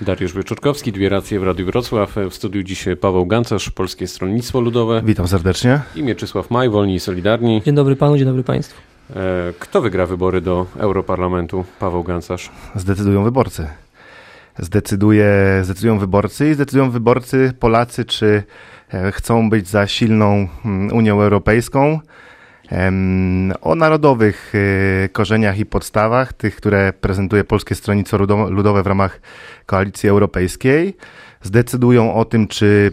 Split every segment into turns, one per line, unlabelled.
Dariusz Wieczorkowski, dwie racje w Radiu Wrocław. W studiu dzisiaj Paweł Gancarz, Polskie Stronnictwo Ludowe.
Witam serdecznie.
I Mieczysław Maj, Wolni i Solidarni.
Dzień dobry panu, dzień dobry państwu.
E, kto wygra wybory do Europarlamentu? Paweł Gancarz.
Zdecydują wyborcy. Zdecyduje, zdecydują wyborcy i zdecydują wyborcy Polacy, czy e, chcą być za silną mm, Unią Europejską, o narodowych e, korzeniach i podstawach, tych, które prezentuje Polskie Stronnictwo Ludowe w ramach Koalicji Europejskiej. Zdecydują o tym, czy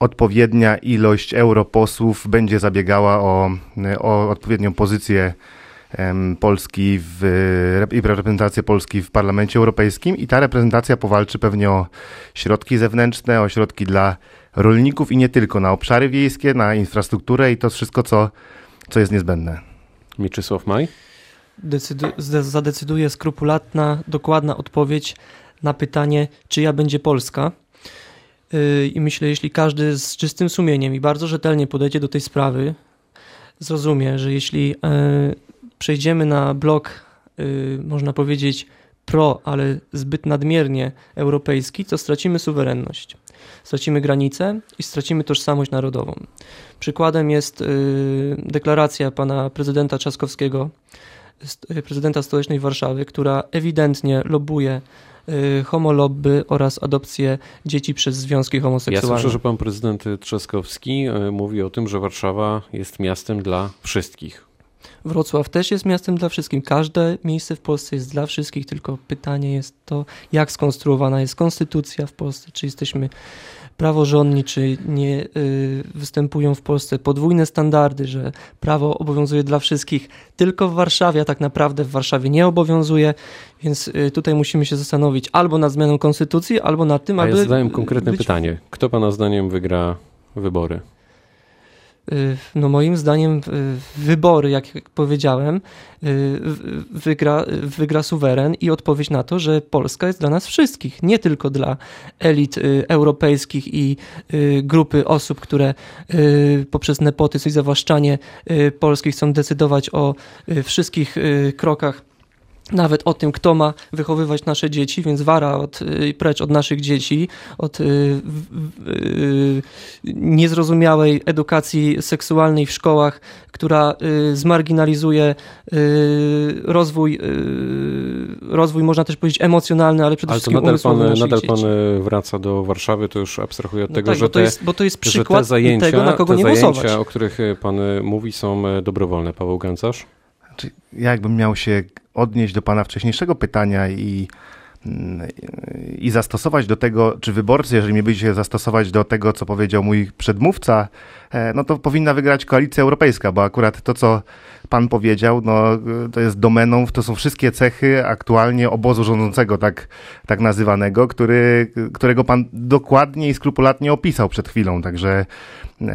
odpowiednia ilość europosłów będzie zabiegała o, o odpowiednią pozycję Polski w, i reprezentację Polski w Parlamencie Europejskim i ta reprezentacja powalczy pewnie o środki zewnętrzne, o środki dla rolników i nie tylko, na obszary wiejskie, na infrastrukturę i to wszystko, co, co jest niezbędne.
Mieczysław Maj?
Decydu zadecyduje skrupulatna, dokładna odpowiedź na pytanie, czyja będzie Polska. Yy, I myślę, jeśli każdy z czystym sumieniem i bardzo rzetelnie podejdzie do tej sprawy, zrozumie, że jeśli yy, przejdziemy na blok, yy, można powiedzieć, pro, ale zbyt nadmiernie europejski, to stracimy suwerenność. Stracimy granice i stracimy tożsamość narodową. Przykładem jest deklaracja pana prezydenta Trzaskowskiego, prezydenta stołecznej Warszawy, która ewidentnie lobuje Y, homolobby oraz adopcję dzieci przez związki homoseksualne.
Ja słyszę, że pan prezydent Trzaskowski y, mówi o tym, że Warszawa jest miastem dla wszystkich.
Wrocław też jest miastem dla wszystkich. Każde miejsce w Polsce jest dla wszystkich, tylko pytanie jest to, jak skonstruowana jest konstytucja w Polsce, czy jesteśmy praworządni, czy nie y, występują w Polsce podwójne standardy, że prawo obowiązuje dla wszystkich tylko w Warszawie, a tak naprawdę w Warszawie nie obowiązuje, więc y, tutaj musimy się zastanowić albo nad zmianą konstytucji, albo nad tym,
a
aby...
Ja zadałem konkretne być... pytanie. Kto pana zdaniem wygra wybory?
Y, no moim zdaniem y, wybory, jak powiedziałem, y, wygra, wygra suweren i odpowiedź na to, że Polska jest dla nas wszystkich, nie tylko dla elit europejskich i grupy osób, które poprzez nepotyzm i zawłaszczanie Polski chcą decydować o wszystkich krokach nawet o tym, kto ma wychowywać nasze dzieci, więc wara od, y, precz od naszych dzieci, od y, y, niezrozumiałej edukacji seksualnej w szkołach, która y, zmarginalizuje y, rozwój, y, rozwój, można też powiedzieć, emocjonalny, ale przede ale wszystkim
nadal pan,
nadal
pan wraca do Warszawy, to już abstrahuję od
no
tego,
tak,
że,
bo to, jest, bo to jest przykład
zajęcia,
tego, na kogo
te
nie
zajęcia,
głosować.
o których pan mówi, są dobrowolne. Paweł Gancarz?
Ja jakbym miał się odnieść do Pana wcześniejszego pytania i, mm, i zastosować do tego, czy wyborcy, jeżeli mieliby zastosować do tego, co powiedział mój przedmówca, e, no to powinna wygrać koalicja europejska, bo akurat to, co Pan powiedział, no, to jest domeną, to są wszystkie cechy aktualnie obozu rządzącego, tak, tak nazywanego, który, którego Pan dokładnie i skrupulatnie opisał przed chwilą, także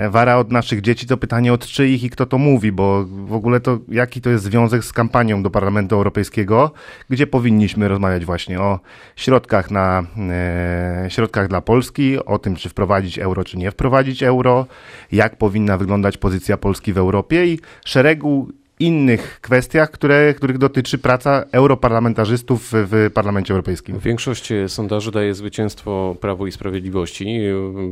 wara od naszych dzieci, to pytanie od czyich i kto to mówi, bo w ogóle to jaki to jest związek z kampanią do Parlamentu Europejskiego, gdzie powinniśmy rozmawiać właśnie o środkach na e, środkach dla Polski, o tym, czy wprowadzić euro, czy nie wprowadzić euro, jak powinna wyglądać pozycja Polski w Europie i szeregu innych kwestiach, które, których dotyczy praca europarlamentarzystów w Parlamencie Europejskim.
Większość sondaży daje zwycięstwo Prawo i Sprawiedliwości.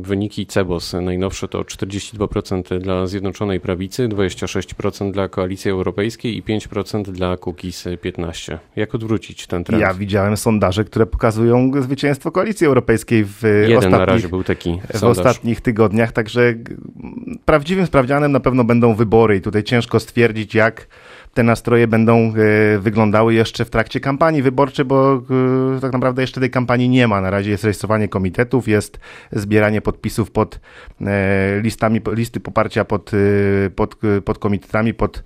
Wyniki CEBOS najnowsze to 42% dla Zjednoczonej Prawicy, 26% dla Koalicji Europejskiej i 5% dla Kukiz 15. Jak odwrócić ten trend?
Ja widziałem sondaże, które pokazują zwycięstwo Koalicji Europejskiej w
Jeden
ostatnich,
na razie był taki
w ostatnich tygodniach, także prawdziwym sprawdzianem na pewno będą wybory i tutaj ciężko stwierdzić, jak te nastroje będą e, wyglądały jeszcze w trakcie kampanii wyborczej, bo e, tak naprawdę jeszcze tej kampanii nie ma. Na razie jest rejestrowanie komitetów, jest zbieranie podpisów pod e, listami, listy poparcia pod, pod, pod komitetami, pod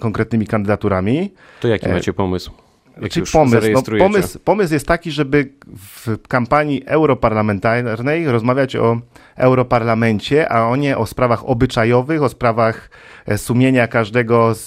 konkretnymi kandydaturami.
To jaki macie pomysł?
Znaczy pomysł, no, pomysł, pomysł jest taki, żeby w kampanii europarlamentarnej rozmawiać o europarlamencie, a nie o sprawach obyczajowych, o sprawach e, sumienia każdego z,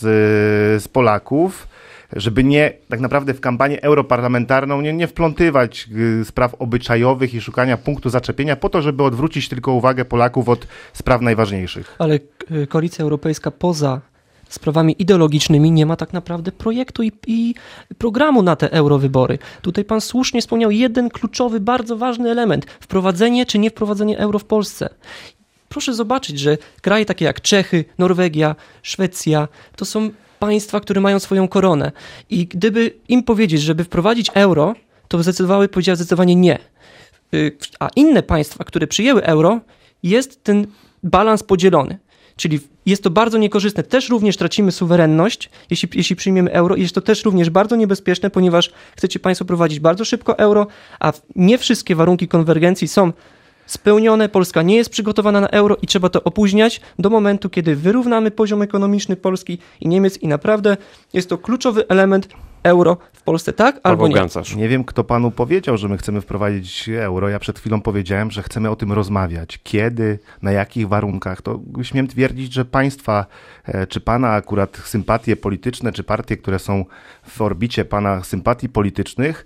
z Polaków żeby nie tak naprawdę w kampanię europarlamentarną nie, nie wplątywać y, spraw obyczajowych i szukania punktu zaczepienia po to, żeby odwrócić tylko uwagę Polaków od spraw najważniejszych.
Ale y, Koalicja Europejska poza sprawami ideologicznymi nie ma tak naprawdę projektu i, i, programu na te eurowybory. Tutaj pan słusznie wspomniał jeden kluczowy, bardzo ważny element: wprowadzenie czy nie wprowadzenie euro w Polsce. Proszę zobaczyć, że kraje takie jak Czechy, Norwegia, Szwecja to są państwa, które mają swoją koronę. I gdyby im powiedzieć, żeby wprowadzić euro, to zdecydowały, powiedziały zdecydowanie nie. Y, a inne państwa, które przyjęły euro, jest ten balans podzielony. Czyli jest to bardzo niekorzystne. Też również tracimy suwerenność, jeśli, jeśli przyjmiemy euro, jest to też również bardzo niebezpieczne, ponieważ chcecie Państwo prowadzić bardzo szybko euro, a nie wszystkie warunki konwergencji są spełnione. Polska nie jest przygotowana na euro i trzeba to opóźniać do momentu, kiedy wyrównamy poziom ekonomiczny Polski i Niemiec, i naprawdę jest to kluczowy element euro w Polsce, tak albo nie?
Nie wiem, kto panu powiedział, że my chcemy wprowadzić euro. Ja przed chwilą powiedziałem, że chcemy o tym rozmawiać. Kiedy, na jakich warunkach. To śmiem twierdzić, że państwa, e, czy pana akurat sympatie polityczne, czy partie, które są w orbicie pana sympatii politycznych,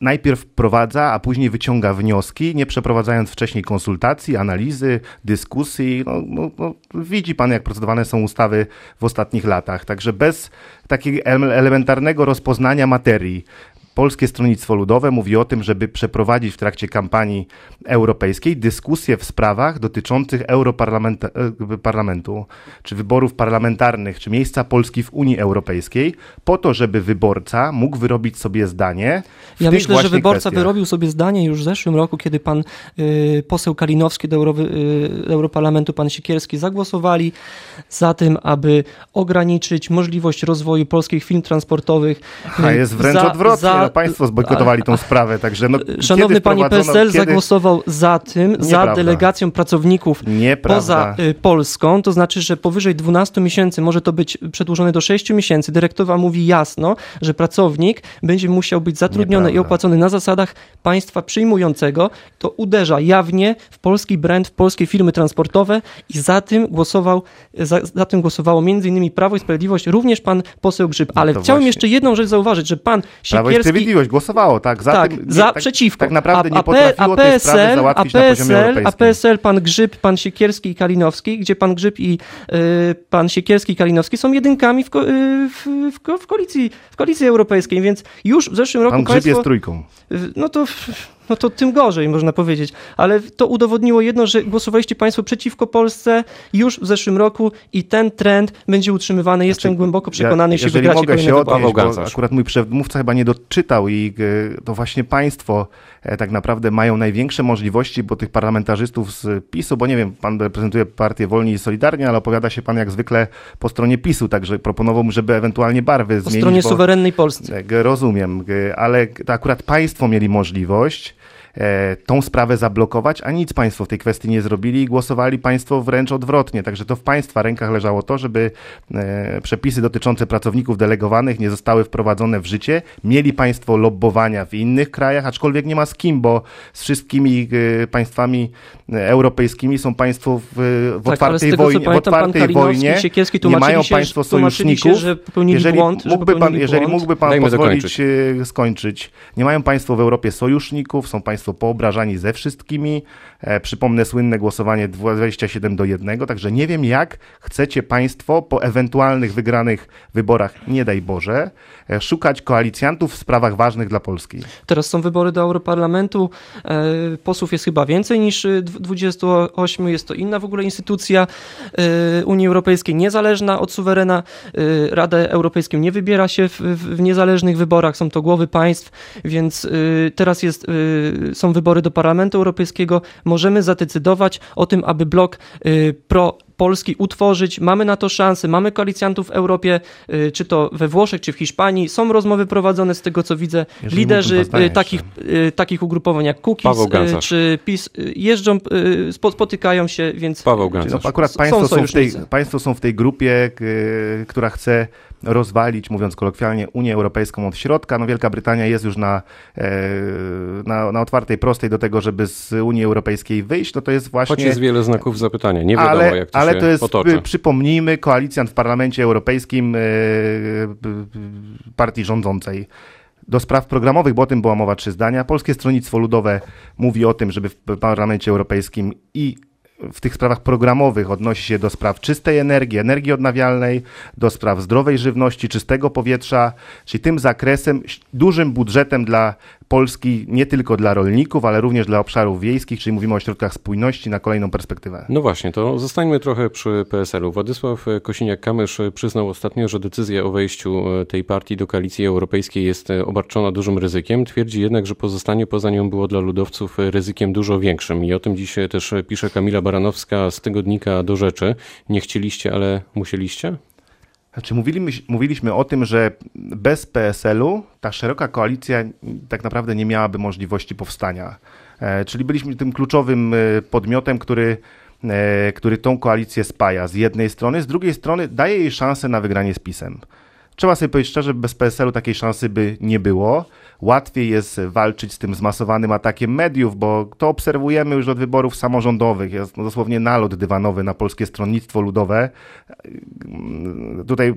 najpierw wprowadza, a później wyciąga wnioski, nie przeprowadzając wcześniej konsultacji, analizy, dyskusji. No, no, no, widzi pan, jak procedowane są ustawy w ostatnich latach. Także bez takiego elementarnego rozpoznania materii. Polskie Stronnictwo Ludowe mówi o tym, żeby przeprowadzić w trakcie kampanii europejskiej dyskusję w sprawach dotyczących Europarlamentu, e, czy wyborów parlamentarnych, czy miejsca Polski w Unii Europejskiej, po to, żeby wyborca mógł wyrobić sobie zdanie.
ja myślę, że wyborca kwestiach. wyrobił sobie zdanie już w zeszłym roku, kiedy pan y, poseł Kalinowski do Euro, y, Europarlamentu, pan Sikierski zagłosowali za tym, aby ograniczyć możliwość rozwoju polskich firm transportowych.
A jest wręcz za, odwrotnie. Za państwo zbojkotowali tą sprawę, także no,
Szanowny panie PSL kiedy... zagłosował za tym, Nieprawda. za delegacją pracowników Nieprawda. poza y, Polską, to znaczy, że powyżej 12 miesięcy może to być przedłużone do 6 miesięcy. Dyrektowa mówi jasno, że pracownik będzie musiał być zatrudniony Nieprawda. i opłacony na zasadach państwa przyjmującego. To uderza jawnie w polski brand, w polskie firmy transportowe i za tym głosował, za, za tym głosowało między innymi Prawo i Sprawiedliwość, również pan poseł Grzyb. Ale no chciałem właśnie. jeszcze jedną rzecz zauważyć, że pan Siekierski
Sprawiedliwość głosowało, tak?
Za, tak, tym, nie,
za
tak, przeciwko.
Tak naprawdę nie potrafiło a PSL, tej sprawy załatwić
a PSL,
na poziomie europejskim.
A PSL, pan Grzyb, pan Siekierski i Kalinowski, gdzie pan Grzyb i y, pan Siekierski i Kalinowski są jedynkami w, ko, y, w, w, w, koalicji, w koalicji europejskiej, więc już w zeszłym roku
Pan Grzyb
państwo,
jest trójką.
No to no to tym gorzej, można powiedzieć. Ale to udowodniło jedno, że głosowaliście Państwo przeciwko Polsce już w zeszłym roku i ten trend będzie utrzymywany. Jestem znaczy, głęboko przekonany, ja, jeśli wygracie mogę się odnieść,
bo akurat mój przedmówca chyba nie doczytał i e, to właśnie Państwo tak naprawdę mają największe możliwości, bo tych parlamentarzystów z PiSu, bo nie wiem, Pan reprezentuje partię Wolni i Solidarnie, ale opowiada się Pan jak zwykle po stronie PiSu, także proponowałbym, żeby ewentualnie barwy po zmienić.
Po stronie suwerennej Polski.
Rozumiem, ale to akurat Państwo mieli możliwość E, tą sprawę zablokować, a nic państwo w tej kwestii nie zrobili i głosowali państwo wręcz odwrotnie. Także to w państwa rękach leżało to, żeby e, przepisy dotyczące pracowników delegowanych nie zostały wprowadzone w życie. Mieli państwo lobbowania w innych krajach, aczkolwiek nie ma z kim, bo z wszystkimi e, państwami europejskimi są państwo w, w tak, otwartej tego, wojnie. W otwartej wojnie nie mają państwo sojuszników.
Się, jeżeli
błąd, mógłby pan, jeżeli mógłby pan Dajmy pozwolić skończyć. skończyć. Nie mają państwo w Europie sojuszników, są państwo Państwo poobrażani ze wszystkimi. E, przypomnę słynne głosowanie 27 do 1, także nie wiem jak chcecie Państwo po ewentualnych wygranych wyborach, nie daj Boże, e, szukać koalicjantów w sprawach ważnych dla Polski.
Teraz są wybory do Europarlamentu. E, posłów jest chyba więcej niż 28. Jest to inna w ogóle instytucja Unii Europejskiej, niezależna od suwerena. Rada Europejską nie wybiera się w, w niezależnych wyborach, są to głowy państw, więc teraz jest są wybory do Parlamentu Europejskiego, możemy zadecydować o tym, aby blok y, pro Polski utworzyć. Mamy na to szansę, mamy koalicjantów w Europie, y, czy to we Włoszech, czy w Hiszpanii. Są rozmowy prowadzone z tego, co widzę. Jeżeli Liderzy y, takich, takich ugrupowań jak Kukiz czy PiS jeżdżą, spotykają się, więc
Paweł No,
akurat państwo są, w tej, państwo są w tej grupie, która chce rozwalić, mówiąc kolokwialnie, Unię Europejską od środka. No Wielka Brytania jest już na, e, na, na otwartej, prostej do tego, żeby z Unii Europejskiej wyjść. No to jest właśnie...
Choć jest wiele znaków zapytania. Nie wiadomo,
ale,
jak to
ale
się
to jest, przypomnijmy, koalicjant w Parlamencie Europejskim e, partii rządzącej do spraw programowych, bo o tym była mowa trzy zdania. Polskie Stronnictwo Ludowe mówi o tym, żeby w Parlamencie Europejskim i w tych sprawach programowych odnosi się do spraw czystej energii, energii odnawialnej, do spraw zdrowej żywności, czystego powietrza, czyli tym zakresem, dużym budżetem dla Polski, nie tylko dla rolników, ale również dla obszarów wiejskich, czyli mówimy o środkach spójności na kolejną perspektywę.
No właśnie, to zostańmy trochę przy PSL-u. Władysław Kosiniak-Kamysz przyznał ostatnio, że decyzja o wejściu tej partii do koalicji europejskiej jest obarczona dużym ryzykiem. Twierdzi jednak, że pozostanie poza nią było dla ludowców ryzykiem dużo większym. I o tym dziś też pisze Kamila Baranowska z tygodnika do rzeczy. Nie chcieliście, ale musieliście?
Znaczy mówiliśmy, mówiliśmy o tym, że bez PSL-u ta szeroka koalicja tak naprawdę nie miałaby możliwości powstania. E, czyli byliśmy tym kluczowym e, podmiotem, który, e, który tą koalicję spaja z jednej strony, z drugiej strony daje jej szansę na wygranie z PiSem. Trzeba sobie powiedzieć szczerze, bez PSL-u takiej szansy by nie było. Łatwiej jest walczyć z tym zmasowanym atakiem mediów, bo to obserwujemy już od wyborów samorządowych. Jest dosłownie nalot dywanowy na Polskie Stronnictwo Ludowe. Tutaj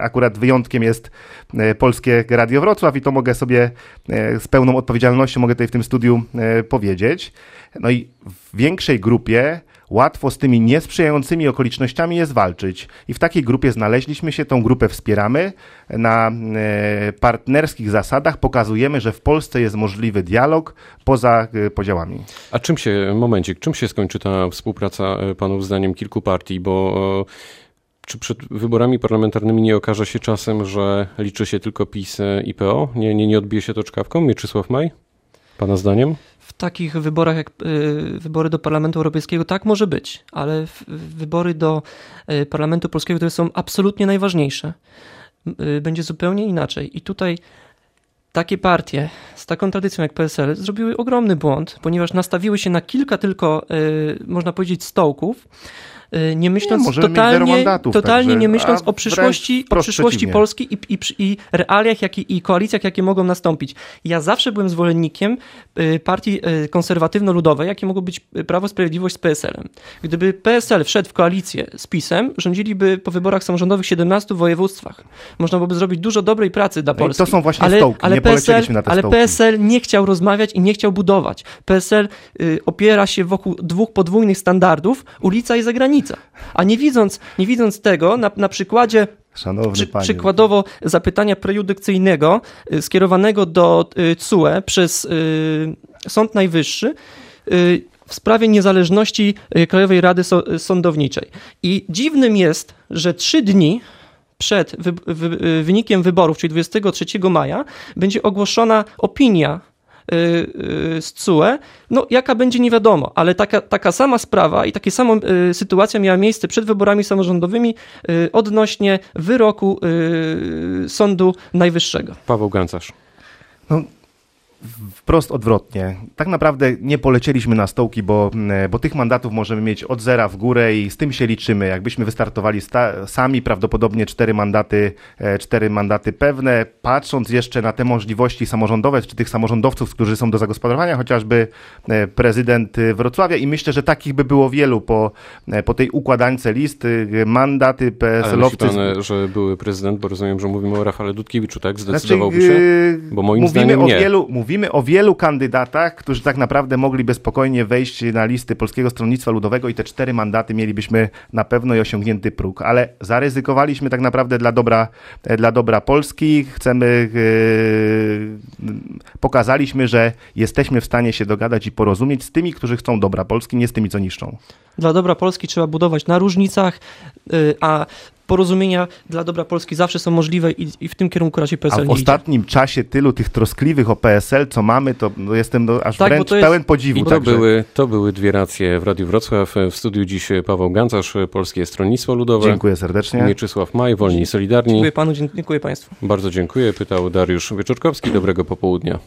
akurat wyjątkiem jest e, Polskie Radio Wrocław i to mogę sobie e, z pełną odpowiedzialnością mogę tutaj w tym studiu e, powiedzieć. No i w większej grupie łatwo z tymi niesprzyjającymi okolicznościami jest walczyć. I w takiej grupie znaleźliśmy się, tą grupę wspieramy. Na e, partnerskich zasadach pokazujemy, że w Polsce jest możliwy dialog poza e, podziałami.
A czym się, momencik, czym się skończy ta współpraca e, panów zdaniem kilku partii, bo czy przed wyborami parlamentarnymi nie okaże się czasem, że liczy się tylko PiS i PO? Nie, nie, nie odbije się to czkawką? Mieczysław Maj? Pana zdaniem?
Takich wyborach jak y, wybory do Parlamentu Europejskiego tak może być, ale wybory do y, Parlamentu Polskiego, które są absolutnie najważniejsze, y, będzie zupełnie inaczej. I tutaj takie partie z taką tradycją jak PSL zrobiły ogromny błąd, ponieważ nastawiły się na kilka tylko, można powiedzieć, stołków nie myśląc nie, totalnie, totalnie także, nie myśląc o przyszłości, o przyszłości Polski i, i, i realiach jak, i koalicjach, jakie mogą nastąpić. Ja zawsze byłem zwolennikiem y, partii y, konserwatywno-ludowej, jakie mogą być Prawo Sprawiedliwość z PSL-em. Gdyby PSL wszedł w koalicję z PiSem, rządziliby po wyborach samorządowych w 17 województwach. Można byłoby zrobić dużo dobrej pracy dla Polski.
No to są właśnie ale, stołki, ale nie PSL, na te
Ale
stołki.
PSL nie chciał rozmawiać i nie chciał budować. PSL y, opiera się wokół dwóch podwójnych standardów, ulica i zagranica granica. A nie widząc, nie widząc tego, na, na przykładzie Przy, przykładowo zapytania prejudykcyjnego y, skierowanego do CUE przez y, Sąd Najwyższy w sprawie niezależności Krajowej Rady Sądowniczej. I dziwnym jest, że trzy dni przed wy, wy, wynikiem wyborów, czyli 23 maja, będzie ogłoszona opinia z CUE, no jaka będzie nie wiadomo, ale taka, taka sama sprawa i taka sama y, sytuacja miała miejsce przed wyborami samorządowymi odnośnie wyroku Sądu Najwyższego.
Paweł Gancarz. No,
wprost odwrotnie. Tak naprawdę nie polecieliśmy na stołki, bo, e, bo tych mandatów możemy mieć od zera w górę i z tym się liczymy. Jakbyśmy wystartowali sami, prawdopodobnie cztery mandaty, e, cztery mandaty pewne. Patrząc jeszcze na te możliwości samorządowe, czy tych samorządowców, którzy są do zagospodarowania, chociażby e, prezydent Wrocławia i myślę, że takich by było wielu po, po tej układańce listy, mandaty PSL-owcy.
Ale pan, że były prezydent, bo rozumiem, że mówimy o Rafale Dudkiewiczu, tak? Zdecydowałby znaczy, się? Bo moim zdaniem nie.
Wielu, Mówimy o wielu kandydatach, którzy tak naprawdę mogliby spokojnie wejść na listy Polskiego Stronnictwa Ludowego i te cztery mandaty mielibyśmy na pewno i osiągnięty próg, ale zaryzykowaliśmy tak naprawdę dla dobra, dla dobra Polski. Chcemy, yy, pokazaliśmy, że jesteśmy w stanie się dogadać i porozumieć z tymi, którzy chcą dobra Polski, nie z tymi, co niszczą.
Dla dobra Polski trzeba budować na różnicach, yy, a porozumienia dla dobra Polski zawsze są możliwe i, i w tym kierunku raczej PSL
A w ostatnim
idzie.
czasie tylu tych troskliwych o PSL, co mamy, to no, jestem no, aż tak, wręcz jest... pełen podziwu.
to, były, to były dwie racje w Radiu Wrocław. W studiu dziś Paweł Gancarz, Polskie Stronnictwo Ludowe.
Dziękuję serdecznie.
Mieczysław Maj, Wolni i Solidarni.
Dziękuję panu, dziękuję państwu.
Bardzo dziękuję. Pytał Dariusz Wieczorkowski. Dobrego popołudnia.